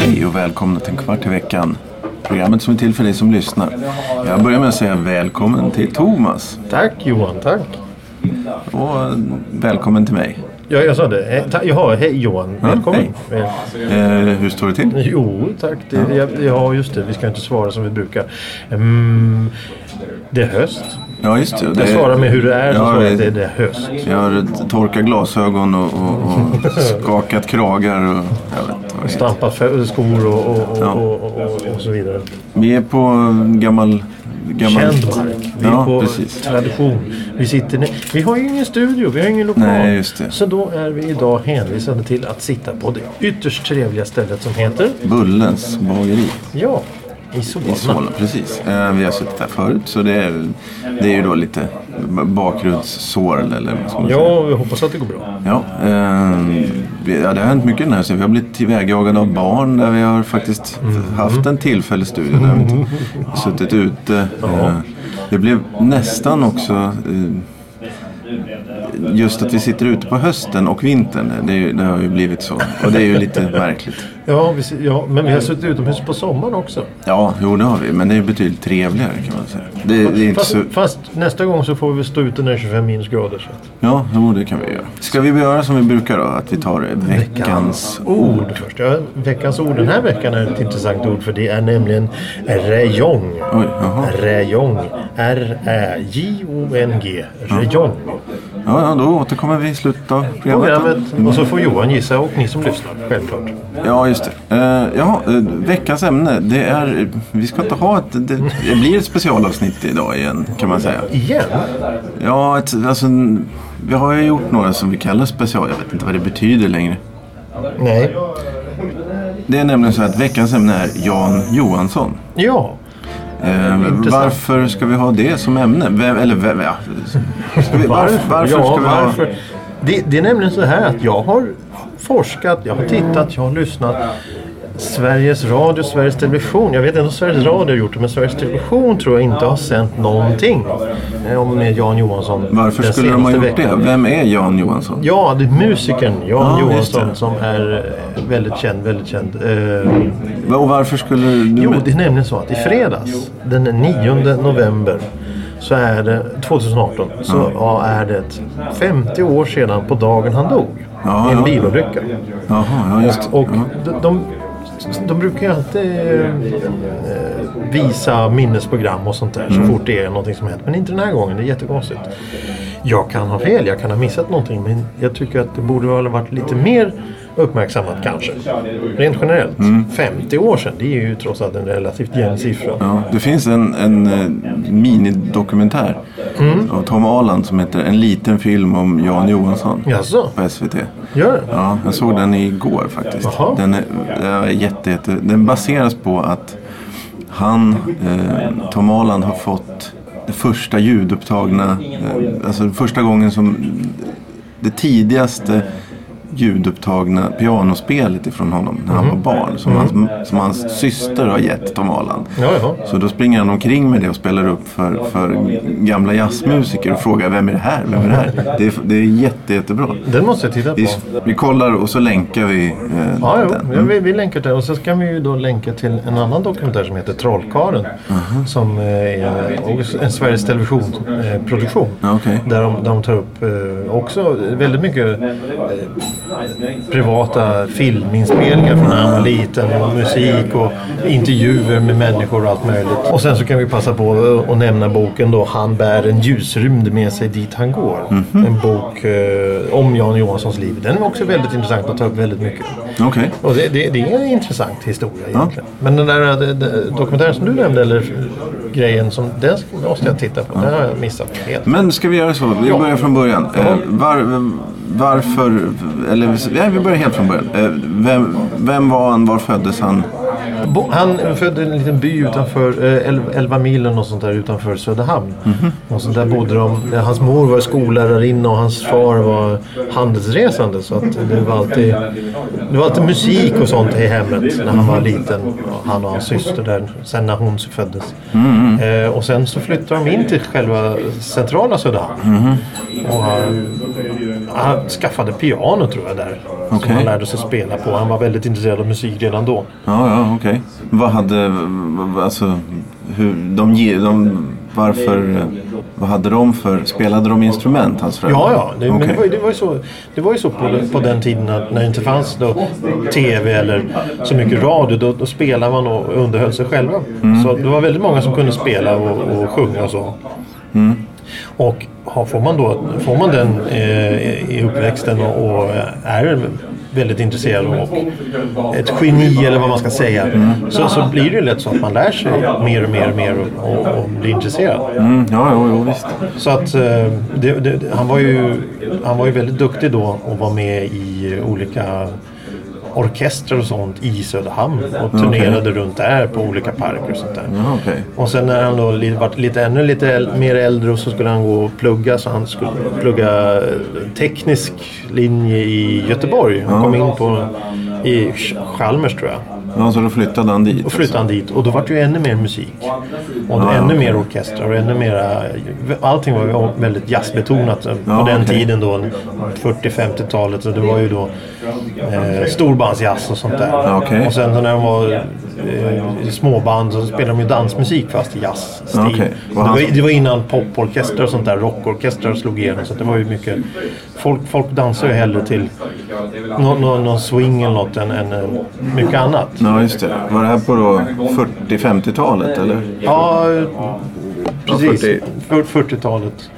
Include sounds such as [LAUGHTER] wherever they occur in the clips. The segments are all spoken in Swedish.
Hej och välkomna till en kvart i veckan. Programmet som är till för dig som lyssnar. Jag börjar med att säga välkommen till Thomas. Tack Johan, tack. Och välkommen till mig. Ja, jag sa det. Eh, ta- Jaha, hej Johan. Välkommen. hej. Väl- Eh, hur står det till? Jo, tack. Det, ja. ja, just det. Vi ska inte svara som vi brukar. Mm, det är höst. Ja, just det. Jag svarar med hur det är. Ja, jag det- det, det är höst. Jag har torkat glasögon och, och, och [LAUGHS] skakat kragar och jag. Stampat skor och, och, Ja. och, så vidare. Vi är på gammal... gammal... Känd mark. Vi är Ja, på precis. tradition. Vi, sitter ne- vi har ju ingen studio, vi har ingen lokal. Nej, just det. Så då är vi idag hänvisade till att sitta på det ytterst trevliga stället som heter Bullens bageri Ja, i Solna. i Solna. Precis. Eh, vi har suttit där förut så det är, det är ju då lite bakgrundssår eller vad ska man säga. Ja, vi hoppas att det går bra. Ja, eh, ja, det har hänt mycket den här. Vi har blivit tillvägajagade av barn där vi har faktiskt haft en tillfällig studio där vi inte [LAUGHS] suttit ute. Eh, det blev nästan också just att vi sitter ute på hösten och vintern. Det, är, ju- det har ju blivit så. Och det är ju lite [LAUGHS] märkligt. Ja, vi, ja, men vi har suttit utomhus på sommaren också. Ja, jo det har vi. Men det är betydligt trevligare kan man säga. Det, det är inte Fast, så... fast nästa gång så får vi stå ute när det är 25 minusgrader. Så. Ja, jo det kan vi göra. Ska vi göra som vi brukar då? Att vi tar veckans ord. Ord först. Ja, veckans ord den här veckan är ett intressant ord för det är nämligen rejong. Oj. Rejong. R-Ä-J-O-N-G. Rejong. Ja, ja, då återkommer vi i slutet av programmet. Programmet. Och så får Johan gissa och ni som lyssnar. Självklart. Ja, just det. Uh, ja, eh, veckans ämne. Det är... Vi ska inte ha ett... Det, det blir ett specialavsnitt idag igen, kan man säga. Igen? Ja, ett, alltså... Vi har ju gjort några som vi kallar special. Jag vet inte vad det betyder längre. Nej. Det är nämligen så att veckans ämne är Jan Johansson. Ja. Eh, varför ska vi ha det som ämne? Vem, eller vem, ja. Vi, varför, varför ja, ska vi ha... varför? Det, det är nämligen så här att jag har forskat, jag har tittat, jag har lyssnat. Sveriges Radio, Sveriges Television. Jag vet inte om Sveriges Radio har gjort det, men Sveriges Television tror jag inte har sänt någonting eh, om med Jan Johansson. Varför skulle de ha gjort veckan. det? Vem är Jan Johansson? Ja, det är musikern Jan Ja, just Johansson som är eh, väldigt känd, väldigt känd. Eh, Och varför skulle du... Jo, det är nämligen så att i fredags den 9 november så är det 2018 så ja, är det 50 år sedan på dagen han dog. Ja, I en ja. bilolycka. Jaha, ja just. Och Ja. de, de, de brukar ju alltid eh, visa minnesprogram och sånt där Mm. så fort det är någonting som hänt. Men inte den här gången, det är jättekonstigt. Jag kan ha fel, jag kan ha missat någonting men jag tycker att det borde ha varit lite mer uppmärksammat kanske. Rent generellt. 50 år sedan, det är ju trots allt en relativt jämn siffra. Mm. Ja, det finns en, en eh, minidokumentär Mm. av Tom Aland som heter En liten film om Jan Johansson Jaså, på SVT. gör det? Ja, jag såg den igår faktiskt. Jaha. Den, är, är jätte, jätte, den baseras på att han, eh, Tom Aland, har fått det första ljudupptagna, eh, alltså första gången som det tidigaste ljudupptagna pianospelet ifrån honom när han Mhm. var barn. Som, hans, som hans syster har gett Tom Aland. Ja, ja. Så då springer han omkring med det och spelar upp för, för gamla jazzmusiker och frågar vem är det här? Vem är det här? Det är, det är jätte, jättebra. Den måste jag titta på. Vi, vi kollar och så länkar vi eh, Ja, jo, den. ja, vi, vi länkar till Och så kan vi ju då länka till en annan dokumentär som heter Trollkaren. Som eh, är en Sveriges Television-produktion. Ja, okej. Där de, de tar upp eh, också väldigt mycket eh, privata filminspelningar från när han var liten. Och musik och intervjuer med människor och allt möjligt. Och sen så kan vi passa på att nämna boken då Han bär en ljusrymd med sig dit han går. Mhm. En bok eh, om Jan Johanssons liv. Den är också väldigt intressant att ta upp väldigt mycket. Okej. Och det, det, det är en intressant historia egentligen. Men den där det, det, dokumentären som du nämnde, eller grejen som den måste jag titta på. Den har jag missat helt. Men ska vi göra så? Vi Ja. börjar från början. Eh, var, varför, eller ja, vi börjar helt från början. Eh, vem, vem var han? Var föddes han? Han födde i en liten by utanför, eh, 11, 11 mil eller något sånt där utanför Söderhamn. Och så där bodde de. där Hans mor var skollärarinna och hans far var handelsresande. Så att det var alltid, det var alltid musik och sånt i hemmet när han var liten. Och Han och hans syster där, sen när hon föddes. Eh, och sen så flyttade de in till själva centrala Söderhamn. Och han, han skaffade piano tror jag där. Som Okej. han lärde sig spela på. Han var väldigt intresserad av musik redan då. Ja, ja, okej. Vad hade, alltså, hur, de, ge- de, varför, vad hade de för, spelade de instrument, hans föräldrar? Ja, ja. Det, men Okej. det, var, ju- det var ju så, det var ju så på, på den tiden att när det inte fanns då tv eller så mycket radio. Då, då spelade man och underhöll sig själva. Mm. Så det var väldigt många som kunde spela och, och sjunga och så. Mm. Och har, får, man då, får man den eh, i uppväxten och, och är väldigt intresserad och ett geni eller vad man ska säga. Mm. Så, så blir det ju lätt så att man lär sig mer och mer och mer och, och, och blir intresserad. Mm, ja, jo, jo, visst. Så att eh, det, det, han, var ju, han var ju väldigt duktig då och var med i olika orkestrar och sånt i Söderhamn och turnerade runt där på olika parker och sånt där. Ja, okej. Och sen när han då vart lite ännu lite mer äldre och så skulle han gå och plugga så han skulle plugga eh, teknisk linje i Göteborg. Han kom in på i Ch- Chalmers tror jag. Ja, så då flyttade han dit? Och flyttade han dit och då var det ju ännu mer musik. Och Ja, ännu okej. mer orkestrar och ännu mera... Allting var väldigt jazzbetonat på Ja, den okej. tiden då. 40-50-talet. Så det var ju då eh, storbandsjazz och sånt där. Ja, okej. Och sen när de var eh, småband så spelade de ju dansmusik fast i jazzstil. Så Och det, var, det var innan poporkestrar och sånt där. Rockorkestrar slog igenom. Så det var ju mycket... Folk, folk dansar ju hellre till någon, någon, någon swing eller något än, än eh, mycket annat. Ja, just det. Var det här på då 40-50-talet eller? Ja, precis. 40. För- 40-talet.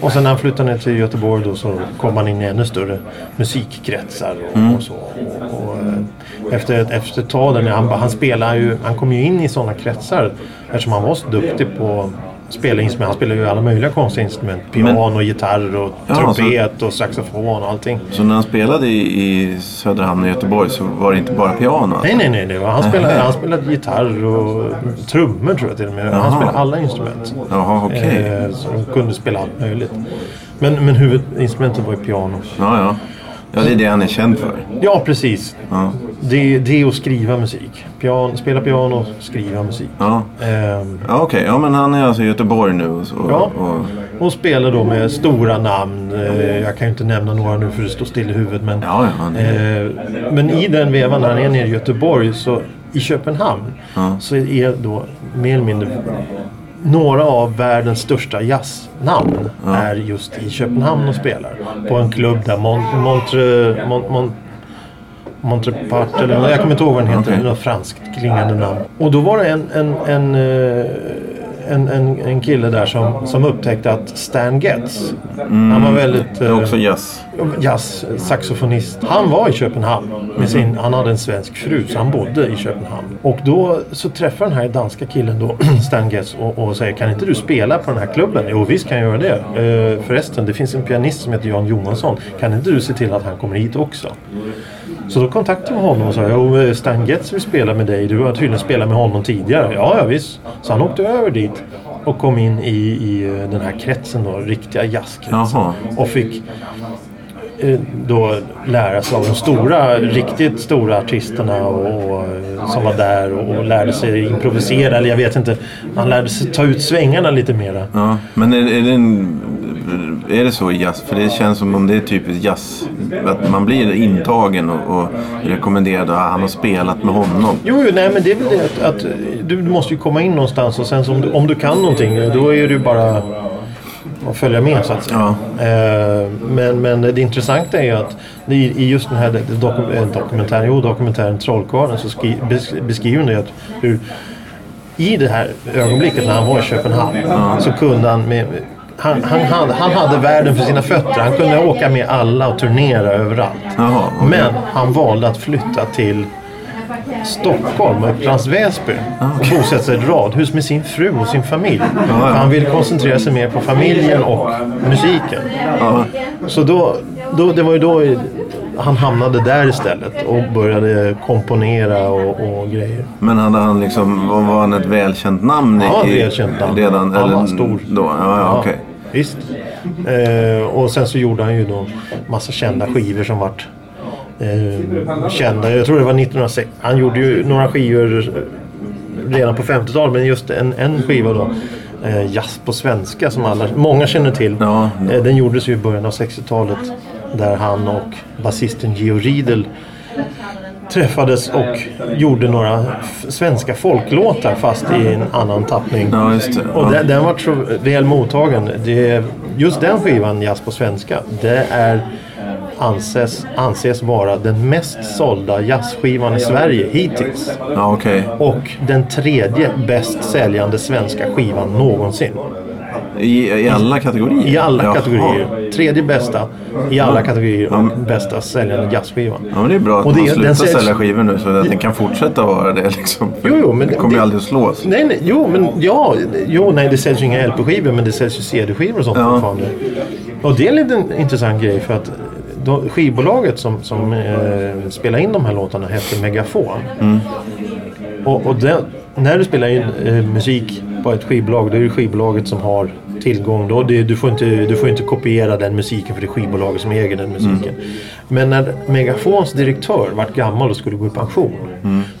Och sen när han flyttade ner till Göteborg då så kom han in i ännu större musikkretsar och, och så. Och, och, eh, efter, ett- efter ett tag han, han, spelade ju, han kom ju in i sådana kretsar eftersom han var så duktig på att spela instrument. Han spelade ju alla möjliga konstiga instrument. Piano, gitarr och Ja, trumpet och saxofon och allting. Så när han spelade i, i Söderhamn i Göteborg så var det inte bara piano? Alltså? Nej, nej, nej. Var, han, spelade, han spelade gitarr och trummor tror jag till och med. Han spelade alla instrument. Jaha, okej. Eh, så de kunde spela allt möjligt. Men, men huvudinstrumentet var ju piano. Ja, ja. Ja, det är det han är känd för. Ja, precis. Ja. Det, det är att skriva musik. Piano, spela piano, skriva musik. Ja, Ehm, ja okej. Ja, men han är alltså i Göteborg nu och, så- Ja. och och spelar då med stora namn. Eh, jag kan ju inte nämna några nu för det står still i huvudet. Men, Ja, ja. det- eh, men i den vevan när han är nere i Göteborg så i Köpenhamn så är då mer eller mindre några av världens största jazznamn är just i Köpenhamn och spelar. På en klubb där Mon- Montre... Mon- Mon- Montrepart eller jag kommer inte ihåg vad den heter. Okej. Något franskt klingande namn. Och då var det en, en, en, eh, en, en, en kille där som, som upptäckte att Stan Getz, han var väldigt... det är eh, också jazz. jazz, saxofonist. Han var i Köpenhamn. Med sin, han hade en svensk fru så han bodde i Köpenhamn. Och då så träffar den här danska killen då, [CLEARS THROAT] Stan Getz och, och säger kan inte du spela på den här klubben? Jo visst kan jag göra det. Eh, förresten det finns en pianist som heter Jan Johansson. Kan inte du se till att han kommer hit också? Så då kontaktade jag honom och sa jo eh, Stan Getz vill spela med dig. Du har tydligen spelat med honom tidigare. Ja, ja visst. Så han åkte över dit och kom in i, i eh, den här kretsen då, riktiga jazzkretsen. Jaha. Och fick eh, då lära sig av de stora, riktigt stora artisterna och, och, som var där och, och lärde sig improvisera. Eller jag vet inte. Han lärde sig ta ut svängarna lite mera. Ja, men är, är, det en, är det så i jazz? För det känns som om det är typiskt jazz. Att man blir intagen och, och rekommenderad att han har spelat med honom. Jo, jo, nej men det är väl det att, att du, du måste ju komma in någonstans och sen om du, om du kan någonting då är ju bara att följa med så att säga. Ja. Eh, men, men det intressanta är ju att i, just den här dokum, eh, dokumentären, jo, dokumentären Trollkarlen så skri, bes, beskriver det att hur i det här ögonblicket när han var i Köpenhamn så kunde han med han, han, hade, han hade världen för sina fötter. Han kunde åka med alla och turnera överallt. Jaha, okej. Men han valde att flytta till Stockholm, Upplands Väsby och bosätta sig i ett radhus med sin fru och sin familj. ja. För han ville koncentrera sig mer på familjen och musiken. Ja, Så då, då, det var ju då han hamnade där istället och började komponera och, och grejer. Men hade han liksom, var han ett välkänt namn? i- Ja, välkänt namn. Redan? Han var stor. Då? Ja, ja, okej. Visst. Eh, och sen så gjorde han ju då massa kända skivor som vart eh, kända. Jag tror det var 1906. Han gjorde ju några skivor eh, redan på 50-talet men just en, en skiva då. Eh, jazz på svenska som alla, många känner till. Ja. Eh, den gjordes ju i början av 60-talet. Där han och basisten Geo Riedel träffades och gjorde några svenska folklåtar fast i en annan tappning. Ja, just det. Och den, den var så väl mottagen. Det, just den skivan, Jazz på svenska, det är anses, anses vara den mest sålda jazzskivan i Sverige hittills. Ja, okej. Och den tredje bäst säljande svenska skivan någonsin. I, I alla kategorier? I alla Jaha. kategorier. Tredje bästa i alla kategorier och bästa säljande jazzskivan. Ja, men det är bra att Och det- man den slutar säljs- sälja skivor nu så att den kan fortsätta vara det. Liksom. Jo, jo, men det kommer ju det- aldrig att slås. Nej, nej, jo, men ja, jo, nej, det säljs ju inga LP-skivor men det säljs ju CD-skivor och sånt Ja. fortfarande. Och det är en liten intressant grej för att då, skivbolaget som, som eh, spelar in de här låtarna heter Megafon. Mm. Och, och den, när du spelar in eh, musik på ett skivbolag då är det skivbolaget som har tillgång. Då. Du, får inte, du får inte kopiera den musiken för det är skivbolaget som äger den musiken. Men när Megafons direktör vart gammal och skulle gå i pension.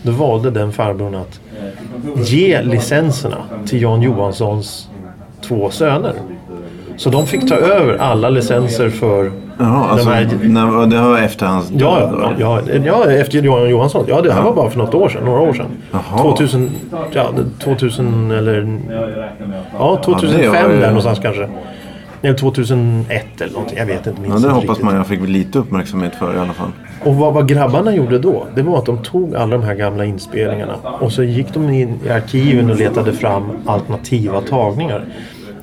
Då valde den farbrorn att ge licenserna till Jan Johanssons två söner. Så de fick ta över alla licenser för Jaha, alltså, de här... när, det var efter hans död? Ja, då, ja, ja, ja, efter Johan Johansson. Ja, det här var bara för något år sedan, några år sedan. Jaha. 2000, ja, 2000 eller... Ja, 2005 Ja, ju- där någonstans kanske. Eller 2001 eller någonting. Jag vet inte. Ja, det hoppas riktigt. man jag fick lite uppmärksamhet för i alla fall. Och vad, vad grabbarna gjorde då, det var att de tog alla de här gamla inspelningarna och så gick de in i arkiven och letade fram alternativa tagningar.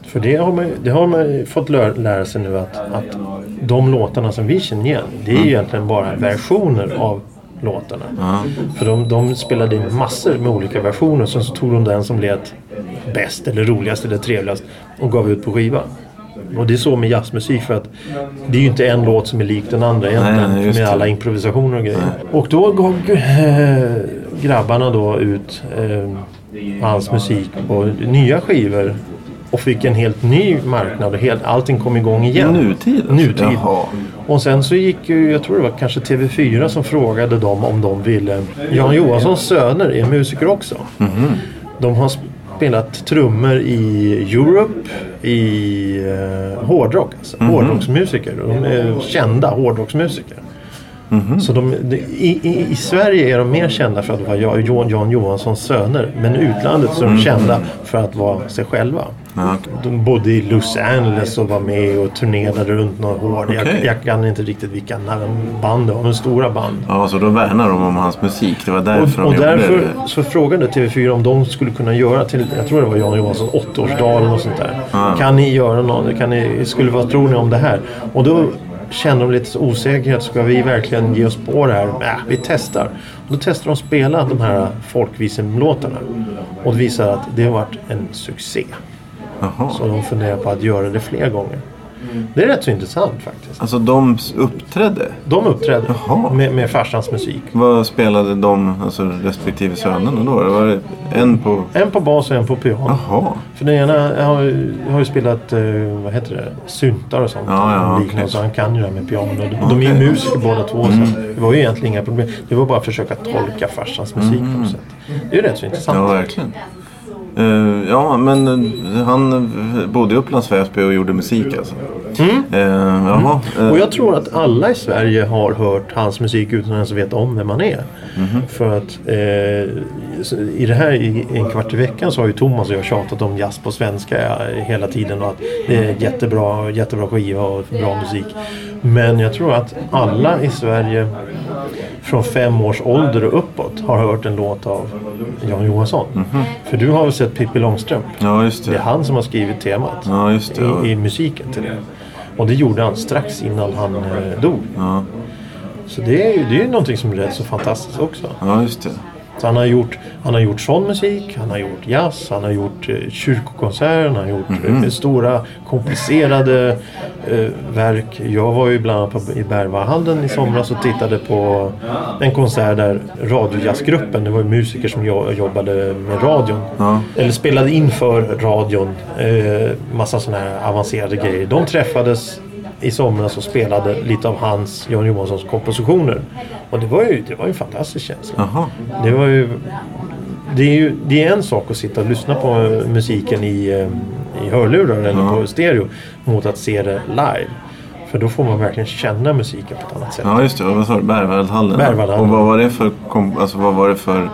För det har man, det har man fått lära sig nu att, att de låtarna som vi känner igen, det är ju egentligen bara versioner av låtarna. För de, de spelade in massor med olika versioner, sen så tog de den som lät bäst eller roligast eller trevligast och gav ut på skiva. Och det är så med jazzmusik för att det är ju inte en låt som är lik den andra egentligen. Nej, nej, med alla improvisationer och grejer. Och då gav eh, grabbarna då ut eh, hans musik på nya skivor. Och fick en helt ny marknad och helt, allting kom igång igen. I nutid alltså? Nutid. Jaha. Och sen så gick ju, jag tror det var kanske TV4 som frågade dem om de ville. Jan Johanssons söner är musiker också. Mhm. De har spelat trummor i Europe, i eh, hårdrock. Alltså. Mhm. Hårdrocksmusiker. De är kända hårdrocksmusiker. Mhm. Så de, de, i, i, I Sverige är de mer kända för att vara Ja- Jan, Jan Johanssons söner. Men i utlandet så är de kända för att vara sig själva. Ja. De bodde i Los Angeles och var med och turnerade runt några år. Jag, Okej. jag kan inte riktigt vilka namn- band det var, men stora band. ja, så då värnar de om hans musik. Det var därför Och, och de gjorde därför det. så frågade TV4 om de skulle kunna göra till, jag tror det var Jan Johanssons 80-årsdag och sånt där. Ah. Kan ni göra något? Kan ni, skulle, vad tror ni om det här? Och då kände de lite osäkerhet. Ska vi verkligen ge oss på det här? Äh, vi testar. Och då testade de att spela de här folkvisemlåtarna. Och det visade att det har varit en succé. Jaha. Så de funderar på att göra det fler gånger. Det är rätt så intressant faktiskt. Alltså de uppträdde? De uppträdde Jaha. med, med farsans musik. Vad spelade de, alltså respektive sönerna då? Var det en på... En på bas och en på piano. Jaha. För den ena har, ju- har ju spelat, eh, vad heter det, syntar och sånt. Ja, ja, liknande, okej. Så han kan ju det här med piano. De, de är ju musiker båda två. Så det var ju egentligen inga problem. Det var bara att försöka tolka farsans musik på något sätt. Det är ju rätt så intressant. Ja, verkligen. Eh, ja, men eh, han bodde i Upplands Väsby och gjorde musik alltså. Uh, jaha. eh, Mm. Och jag tror att alla i Sverige har hört hans musik utan att ens veta om vem han är. Mhm. För att eh, i det här i en kvart i veckan så har ju Thomas och jag tjatat om jazz på svenska hela tiden och att det är jättebra, jättebra skiva och bra musik. Men jag tror att alla i Sverige från fem års ålder och uppåt har hört en låt av Jan Johansson. För du har väl sett Pippi Långstrump? ja, just Det är det. han som har skrivit temat Ja, just det. i, i musiken till det. Och det gjorde han strax innan han eh, dog. Ja, Så det är ju det är någonting som är rätt så fantastiskt också. ja, just det. Så han har gjort, han har gjort sån musik, han har gjort jazz, han har gjort eh, kyrkokonserter, han har gjort Mhm. eh, stora komplicerade eh, verk. Jag var ju bland annat på, i Berwaldhallen i somras och tittade på en konsert där radiojazzgruppen, det var ju musiker som jo- jobbade med radion. Ja. Eller spelade in för radion. Eh, massa sådana här avancerade grejer. De träffades i somras och spelade lite av hans, Jan Johanssons kompositioner. Och det var ju, det var ju en fantastisk känsla. Jaha. Det var ju... Det är ju det är en sak att sitta och lyssna på eh, musiken i, eh, i hörlurar eller Ja. på stereo mot att se det live. För då får man verkligen känna musiken på ett annat sätt. Ja just det, vad sa du? Berwaldhallen? Berwaldhallen. Och vad var det för, kom, alltså, vad var det för eh,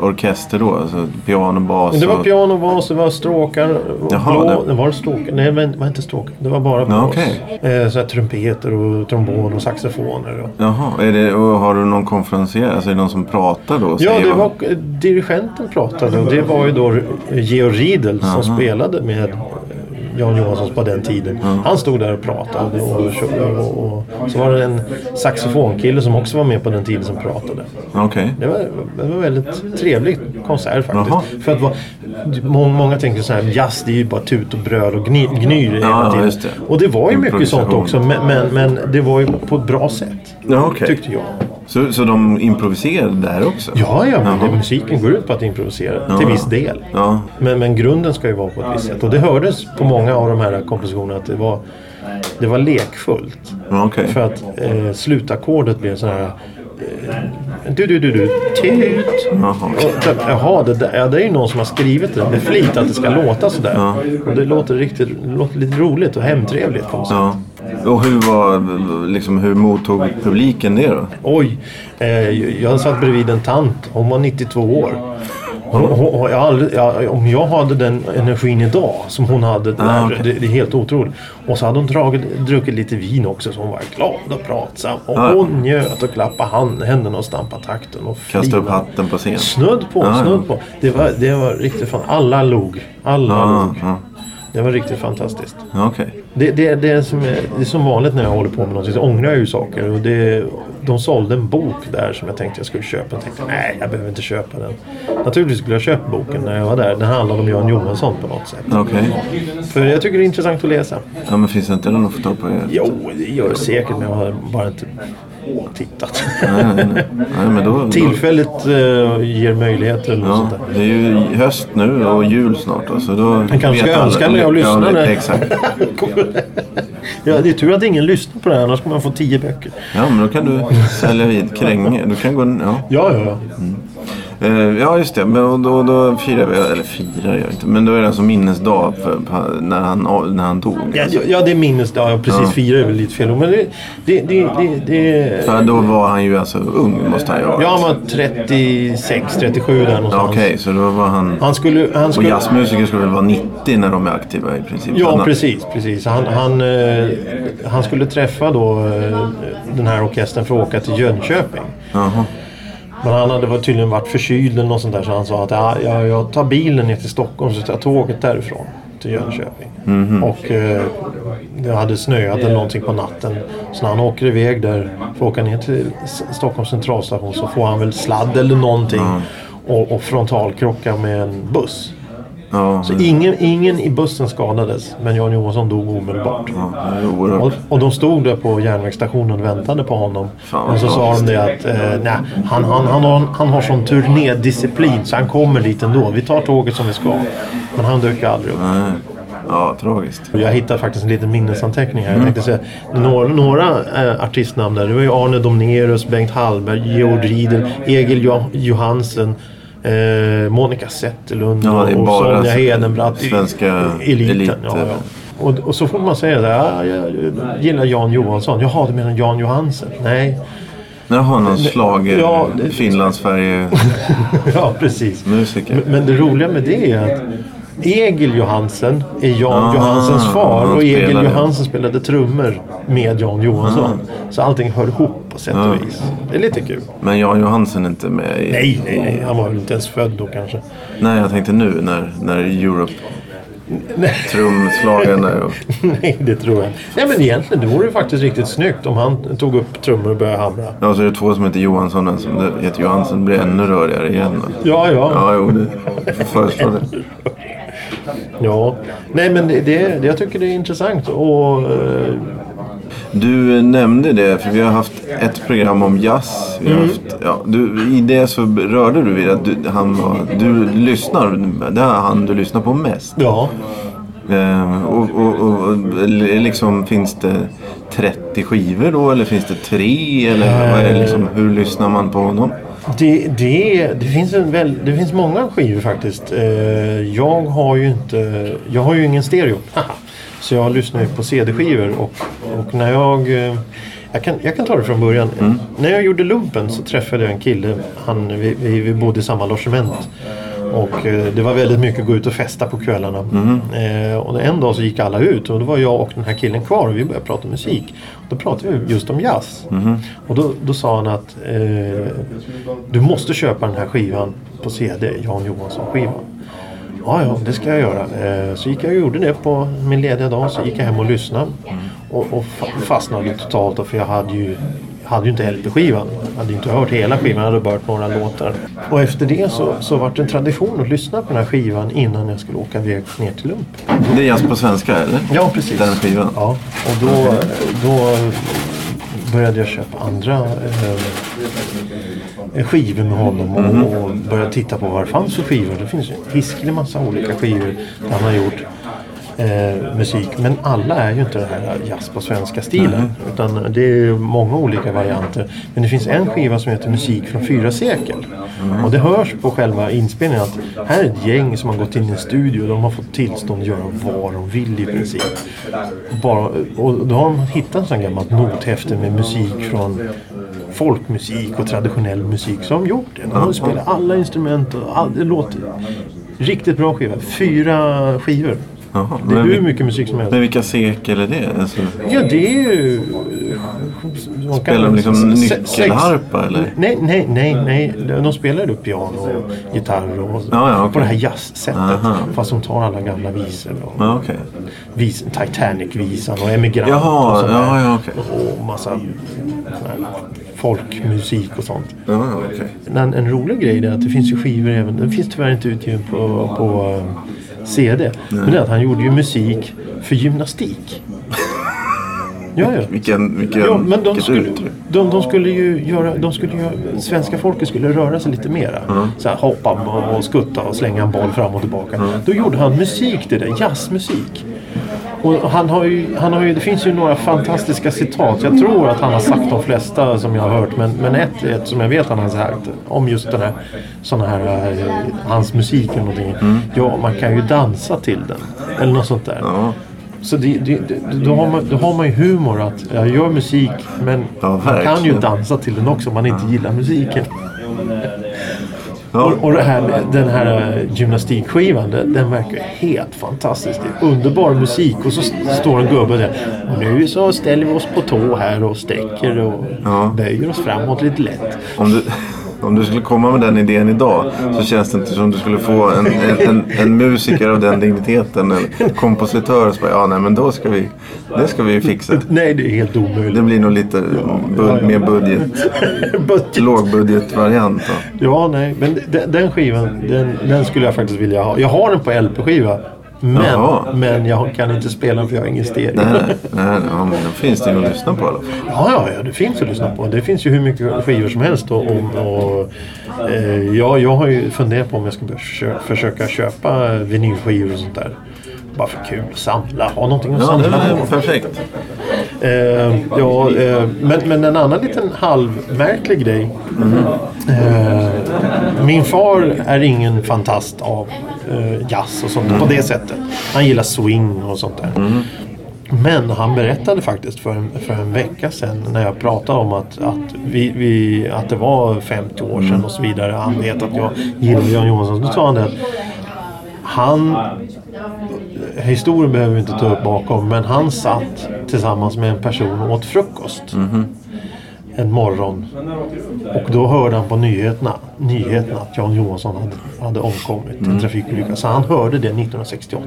orkester då? Alltså piano, bas Det var och... piano, bas, det var stråkar. och Jaha, blå, det- var stråkar? Nej, det var inte stråkar. Det var bara blås. okej. eh, så här, trumpeter och trombon och saxofoner. Och... Jaha, är det, och har du någon konferencier? Alltså är det någon som pratar då? och Ja, det var dirigenten pratade och det var ju då Georg Riedel som Aha. spelade med Jan Johanssons på den tiden. Han stod där och pratade och, och, och, så var det en saxofonkille som också var med på den tiden som pratade. Okej. Det var, det var väldigt trevlig konsert faktiskt. Jaha. För att vara, må- många tänker så här, jazz det är ju bara tut och bröd och gny, gnyr hela Ja, tiden. just det. Och det var ju mycket sånt också. Men, men, men det var ju på ett bra sätt. Ja, okej. Tyckte jag. Så, så de improviserade där också? Ja, ja, men det, musiken går ut på att improvisera Ja, till viss del. Ja. Men, men grunden ska ju vara på ett visst sätt. Och det hördes på många av de här kompositionerna att det var, det var lekfullt. Ja, okej. För att eh, slutackordet blev sån här... Eh, du, du, du, du, tut. Jaha. Det, där, ja, det är ju någon som har skrivit det med flit att det ska låta sådär. Ja. Och det låter riktigt det låter lite roligt och hemtrevligt på något sätt. Ja. Och hur var, liksom, hur mottog publiken det då? Oj, eh, jag satt bredvid en tant. Hon var 92 år. Hon, hon, jag aldrig, jag, om jag hade den energin idag som hon hade där, Ah, okej. det, det är helt otroligt. Och så hade hon dragit, druckit lite vin också så hon var glad och pratsam. Och Ah, hon njöt och klappade hand, händerna och stampade takten. Och Kasta upp hatten på scen? Snudd på, Ah, snudd på. Det var, det var riktigt fan. Alla log. Alla Ja, log. ja. Det var riktigt fantastiskt. Okej. Det, det, det, är som det är som vanligt när jag håller på med någonting så ångrar jag ju saker. Och det, de sålde en bok där som jag tänkte jag skulle köpa. Jag tänkte nej, jag behöver inte köpa den. Naturligtvis skulle jag köpa boken när jag var där. Den handlade om Jan Johansson på något sätt. Okej. För jag tycker det är intressant att läsa. Ja, men finns det inte någon att få tag på? Jo, det gör det säkert men jag har bara inte tittat. Nej, nej, nej. nej men då, då, Tillfället eh, ger möjligheter eller Ja, sånt där. det är ju höst nu och jul snart. då, Så då Man kanske ska önska när jag lyssnar. Ja, exakt. [LAUGHS] ja, det är tur att ingen lyssnar på det här annars kommer man få tio böcker. Ja, men då kan du sälja vid Kränge. Du kan gå... Ja. Ja, ja, ja. Eh, ja, just det. Men då, då firar vi, eller firar jag inte, men då är det alltså minnesdag för, när, han, när han dog. Ja, alltså. ja, det är minnesdag. Ja, precis. Ja. Fyra är väl lite fel Men det, det, det, det, det, För då var han ju alltså ung, måste han ju ha. Ja, han var 36, 37 där Ja, någonstans. Okej, så då var han... Han skulle... Han Och skulle jazzmusiker skulle väl vara 90 när de är aktiva i princip? Ja, Han- precis. precis. Han, han, eh, han skulle träffa då eh, den här orkestern för att åka till Jönköping. Jaha. Men han hade tydligen varit förkyld eller något sånt där så han sa att ja, jag, jag tar bilen ner till Stockholm så tar jag tåget därifrån till Jönköping. Mhm. Och eh, det hade snöat eller någonting på natten. Så när han åker iväg där för att åka ner till Stockholms centralstation så får han väl sladd eller någonting. Och, och frontalkrocka med en buss. Ja, Så ingen, ingen i bussen skadades men Jan Johansson dog omedelbart. ja, det. Och, och de stod där på järnvägsstationen och väntade på honom. Fan, Men så sa de det att eh, nej, han, han, han, har, han har sån turnédisciplin så han kommer dit ändå. Vi tar tåget som vi ska. Men han dök aldrig upp. Nej. Ja, tragiskt. Jag hittade faktiskt en liten minnesanteckning här. Jag tänkte säga några, några äh, artistnamn där. Det var ju Arne Domnerus, Bengt Hallberg, Georg Riedel, Egil jo- Johansen. Eh, Monica Zetterlund Ja, och Sonja Hedenbratt. svenska eliten. elit, ja, ja. Och, och så får man säga det. Ja, jag gillar Jan Johansson. Jaha, du menar Jan Johansen? Nej. Jaha, någon slager Ja, det- Finlandsfärjemusiker. [LAUGHS] ja, precis. Men, men det roliga med det är att Egil Johansen är Jan Ah, Johansens far och Egil. Johansen spelade trummor med Jan Johansson. Så allting hör ihop på sätt och vis. Det är lite kul. Men Jan Johansen är inte med i... Nej, nej, nej. Han var väl inte ens född då kanske. Nej, jag tänkte nu när, när Europe trumslagen där. Och... [LAUGHS] Nej, det tror jag Nej, men egentligen det vore ju faktiskt riktigt snyggt om han tog upp trummor och började hamra. Ja, så är det två som heter Johansson. En som heter Johansson. Det blir ännu rörigare igen. Då. Ja, ja. Ja, jo, det får föreslå det. Ja, nej men det, det, jag tycker det är intressant och eh, Du nämnde det, för vi har haft ett program om jazz. Vi har Mm. haft, ja, du, I det så rörde du vid att du, han var, du lyssnar, det är han du lyssnar på mest. ja. Eh, och, och, och, liksom, finns det 30 skivor då eller finns det tre? Eller vad är liksom, hur lyssnar man på honom? Det, det, det, finns en väl, det finns många skivor faktiskt. Eh, jag har ju inte, jag har ju ingen stereo. [LAUGHS] Så jag lyssnar ju på CD-skivor och, och när jag eh, jag kan, jag kan ta det från början. När jag gjorde lumpen så träffade jag en kille. Han, vi, vi, vi bodde i samma logement. Och eh, det var väldigt mycket att gå ut och festa på kvällarna. Eh, och en dag så gick alla ut och då var jag och den här killen kvar och vi började prata musik. Då pratade vi just om jazz. Och då, då sa han att eh, du måste köpa den här skivan på CD, Jan Johansson-skivan. Ja, ja, det ska jag göra. Eh, Så gick jag och gjorde det på min lediga dag. Så gick jag hem och lyssnade. Och, och fa- fastnade totalt för jag hade ju hade ju inte LP-skivan. Jag hade ju inte hört hela skivan, hade bara hört några låtar. Och efter det så, så var det en tradition att lyssna på den här skivan innan jag skulle åka iväg ner till Lump. Det är jazz på svenska eller? Ja, precis. Den skivan? Ja, och då, då började jag köpa andra eh, skivor med honom och, och började titta på vad det fanns för skivor. Det finns en hiskelig massa olika skivor där han har gjort eh, musik. Men alla är ju inte den här jazz på svenska stilen. Utan det är ju många olika varianter. Men det finns en skiva som heter Musik från fyra sekel. Och det hörs på själva inspelningen att här är ett gäng som har gått in i en studio. De har fått tillstånd att göra vad de vill i princip. Bara, och då har de hittat en sån gammalt nothäfte med musik från folkmusik och traditionell musik. De gjort det. De har spelat alla instrument och all, det låter riktigt bra skiva. Fyra skivor. Jaha, Det är hur mycket musik som helst. men vilka sekel är det? Alltså, Ja, det är ju... spelar de liksom nyckelharpa eller? Nej, nej, nej, nej. De spelar ju piano och gitarr och Ja, ja, okej. på det här jazzsättet. Fast de tar alla gamla visor. Och Ja, okej. vis, Titanic-visan och Emigrant Jaha, och sånt där. ja, ja, okej. Och massa folkmusik och sånt. Ja, okej. En, en rolig grej är att det finns ju skivor även, den finns tyvärr inte utgiven på, på eh, CD. Men det är att han gjorde ju musik för gymnastik. [LAUGHS] Ja, ja. Vilken, vilken, Ja, men de skulle, de, de skulle ju göra, de skulle göra, svenska folket skulle röra sig lite mera. Så här, hoppa och, skutta och slänga en boll fram och tillbaka. Då gjorde han musik till det, jazzmusik. Och han har ju, han har ju, det finns ju några fantastiska citat. Jag tror att han har sagt de flesta som jag har hört. Men, men ett, ett som jag vet han har sagt om just den här, såna här, eh, hans musik eller någonting. Ja, man kan ju dansa till den. Eller något sånt där. Ja, Så det, det, det, då, har man, då har man ju humor att jag gör musik men Ja, man kan ju dansa till den också om man inte gillar musiken. Ja. Och, och här, med den här eh, gymnastikskivan den, verkar helt fantastisk. Det är underbar musik och så står en gubbe där. Och nu så ställer vi oss på tå här och sträcker och Ja. böjer oss framåt lite lätt. Om du, om du skulle komma med den idén idag så känns det inte som du skulle få en, en, en, en musiker av den digniteten eller kompositör bara, ja nej men då ska vi, det ska vi fixa. Nej, det är helt omöjligt. Det blir nog lite bud, mer budget, [LAUGHS] Budget. lågbudgetvariant. Ja, nej. Men den, den skivan, den, den skulle jag faktiskt vilja ha. Jag har den på LP-skiva. Men, Jaha. men jag kan inte spela för jag har ingen stereo. Nej, nej, nej, ja, men då finns det ju att lyssna på i alla fall. Ja, ja, ja, det finns att lyssna på. Det finns ju hur mycket skivor som helst. Och, och, och, eh, ja, jag har ju funderat på om jag ska försöka, försöka köpa vinylskivor och sånt där. Bara för kul. Samla. Ha någonting att Ja, samla på. perfekt. Eh, ja, eh, men, men en annan liten halvmärklig grej. Eh, min far är ingen fantast av eh, jazz och sånt på det sättet. Han gillar swing och sånt där. Men han berättade faktiskt för en, för en vecka sedan när jag pratade om att, att, vi, vi, att det var 50 år sedan och så vidare. Han vet att jag gillar Jan Johansson. Då sa han det att han historien behöver vi inte ta upp bakom, men han satt tillsammans med en person och åt frukost. en morgon. Och då hörde han på nyheterna, nyheterna att Jan Johansson hade, hade omkommit i en trafikolycka. Så han hörde det 1968.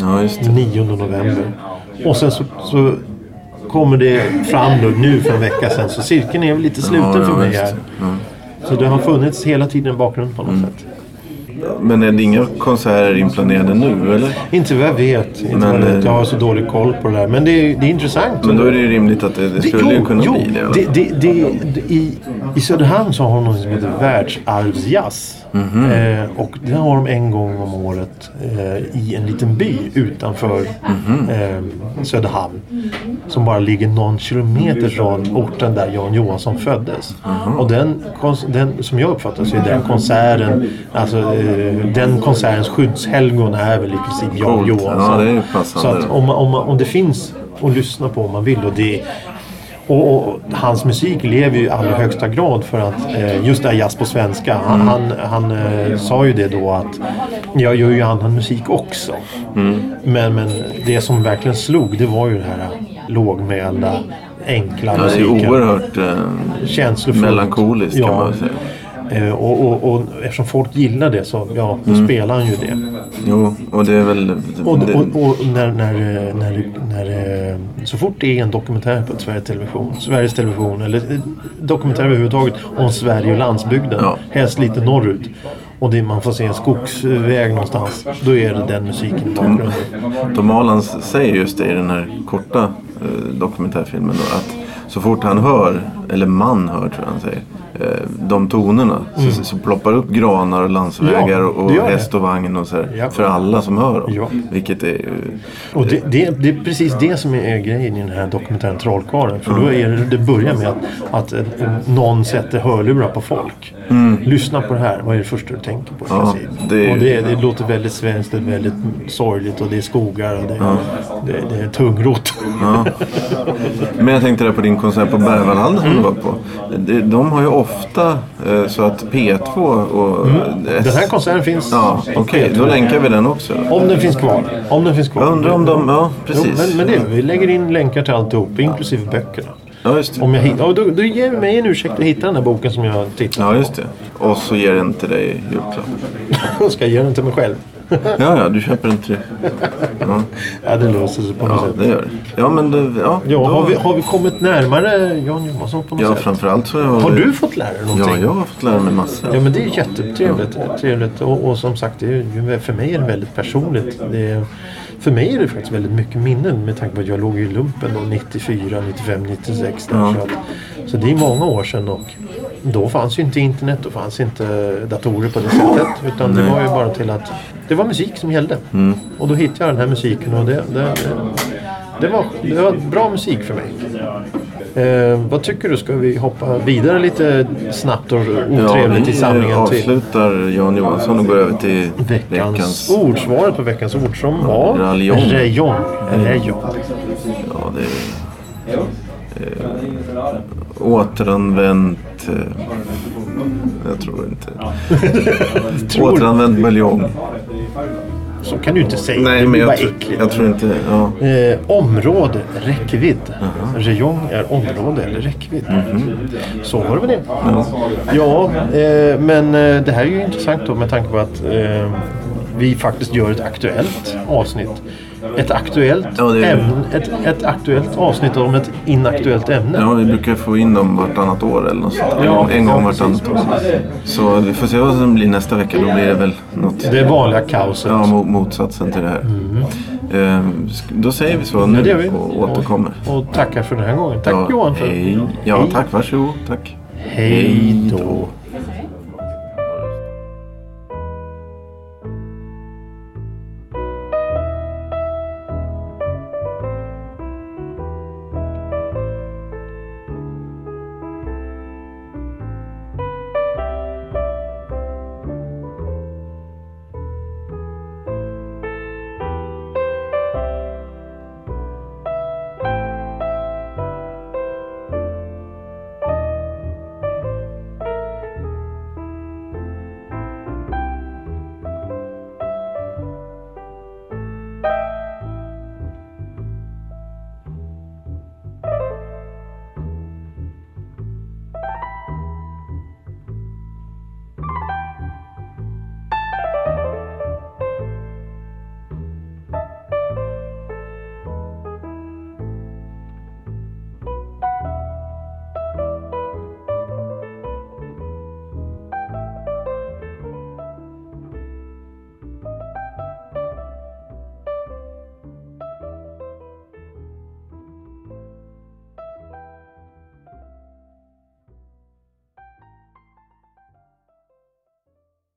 Ja, det. 9 november. Och sen så, så kommer det fram då, nu för en vecka sedan. Så cirkeln är väl lite sluten Ja, ja, för mig här. Så det har funnits hela tiden i bakgrunden på något sätt. Men är det inga konserter inplanerade nu eller? Inte vad jag vet. Inte Men, jag, vet. eh, jag har så dålig koll på det där. Men det är, det är intressant. Men då är det ju rimligt att det, det skulle ju kunna bli det. i alla det, fall. det, det, det, i, I Söderhamn så har de något som heter världsarvsjazz. Mhm. Eh, och det har de en gång om året eh, i en liten by utanför Mhm. eh, Söderhamn. Som bara ligger någon kilometer från orten där Jan Johansson föddes. Mhm. Och den, den, som jag uppfattar så är den konserten, alltså eh, den konsertens skyddshelgon är väl i princip Jan. Johansson. Ja. Så att om, om, om det finns att lyssna på om man vill. Och, det, och, och hans musik lever ju i allra högsta grad för att eh, just det här jazz på svenska. Han, Mm. han, han eh, sa ju det då att jag gör ju annan musik också. Mm. Men, men det som verkligen slog det var ju det här lågmälda, enkla Ja, det är musiken. oerhört eh, melankoliskt kan Ja. man säga. Eh, och, och, och eftersom folk gillar det så ja, då Mm. spelar han ju det. Jo, och det är väl... Och, och, när, när, när, när, eh, så fort det är en dokumentär på Sveriges Television, Sveriges Television eller eh, dokumentär överhuvudtaget om Sverige och landsbygden, Ja. helst lite norrut. Och det, man får se en skogsväg någonstans. Då är det den musiken i bakgrunden. Tom Aland säger just det i den här korta eh, dokumentärfilmen då, att så fort han hör, eller man hör tror jag han säger, de tonerna så, så ploppar upp granar och landsvägar Mm. Ja, och, häst och vagn och så här, Ja. för alla som hör dem. Ja. Vilket är ju... Och det, det, det är precis det som är grejen i den här dokumentären Trollkarlen. För då är det, det börjar med att, att eh, någon sätter hörlurar på folk. Lyssna på det här. Vad är det första du tänker på? Mm. Ja, det Och det, det låter väldigt svenskt, det är väldigt sorgligt och det är skogar och det, det, det är tungrot. Men jag tänkte där på din konsert på Berwaldhallen som du var på. De, de har ju ofta eh, så att P2 och... Den här konserten finns. Ja, okej. Då länkar vi den också. Om den finns kvar. Om den finns kvar. Jag undrar om de... Ja, precis. Jo, men, men det, vi lägger in länkar till alltihop, inklusive böckerna. Ja, just det. Om jag hittar, och då, då ger mig en ursäkt att hitta den här boken som jag tittar Ja, på. just det. Och så ger den till dig i julklapp. [LAUGHS] Ska jag ge den till mig själv. Ja, ja, du köper en till Ja, Ja, det löser sig på något ja sätt. det gör det. Ja, men det, ja. Ja, då- har vi, har vi kommit närmare Jan Johansson på något Ja, sätt? framförallt så har Har du fått lära dig någonting? Ja, jag har fått lära mig massor. Ja men det är jättetrevligt. Trevligt. Och, och som sagt, det är, för mig är det väldigt personligt. Det är, för mig är det faktiskt väldigt mycket minnen med tanke på att jag låg i lumpen då 94, 95, 96. Där, Ja. så, att, så det är många år sedan och då fanns ju inte internet, då fanns inte datorer på det sättet. Utan det Nej. var ju bara till att det var musik som gällde. Mm. Och då hittade jag den här musiken och det, det, det, det, var, det var bra musik för mig. Eh, vad tycker du? Ska vi hoppa vidare lite snabbt och otrevligt vi i samlingen till avslutar Jan Johansson och går över till veckans, veckans... ord? Svaret på veckans ord som var Rajon. Rayon. Rayon. Ja, det är... Eh, återanvänt... Eh, jag tror inte. Tror- [LAUGHS] Återanvänt buljong. Så kan du inte säga. Nej, det men jag, tror- äckligt. jag tror inte... Ja. Eh, område, räckvidd. Rayon är område eller räckvidd. Så var det med det. Ja, eh, men eh, det här är ju intressant då med tanke på att eh, vi faktiskt gör ett aktuellt avsnitt. Ett aktuellt, Ja, det ämne, ett, ett aktuellt avsnitt om ett inaktuellt ämne. Ja, vi brukar få in dem vartannat år eller något sånt. Ja, En gång ja, vartannat år. Så vi får se vad som blir nästa vecka. Då blir det väl något... Det vanliga kaoset. Ja, mo- motsatsen till det här. Ehm, sk- då säger vi så Ja, nu vi. och återkommer. Och, och tackar för den här gången. Tack ja, Johan. För, hej. Ja, tack. Varsågod. Tack. Hej då.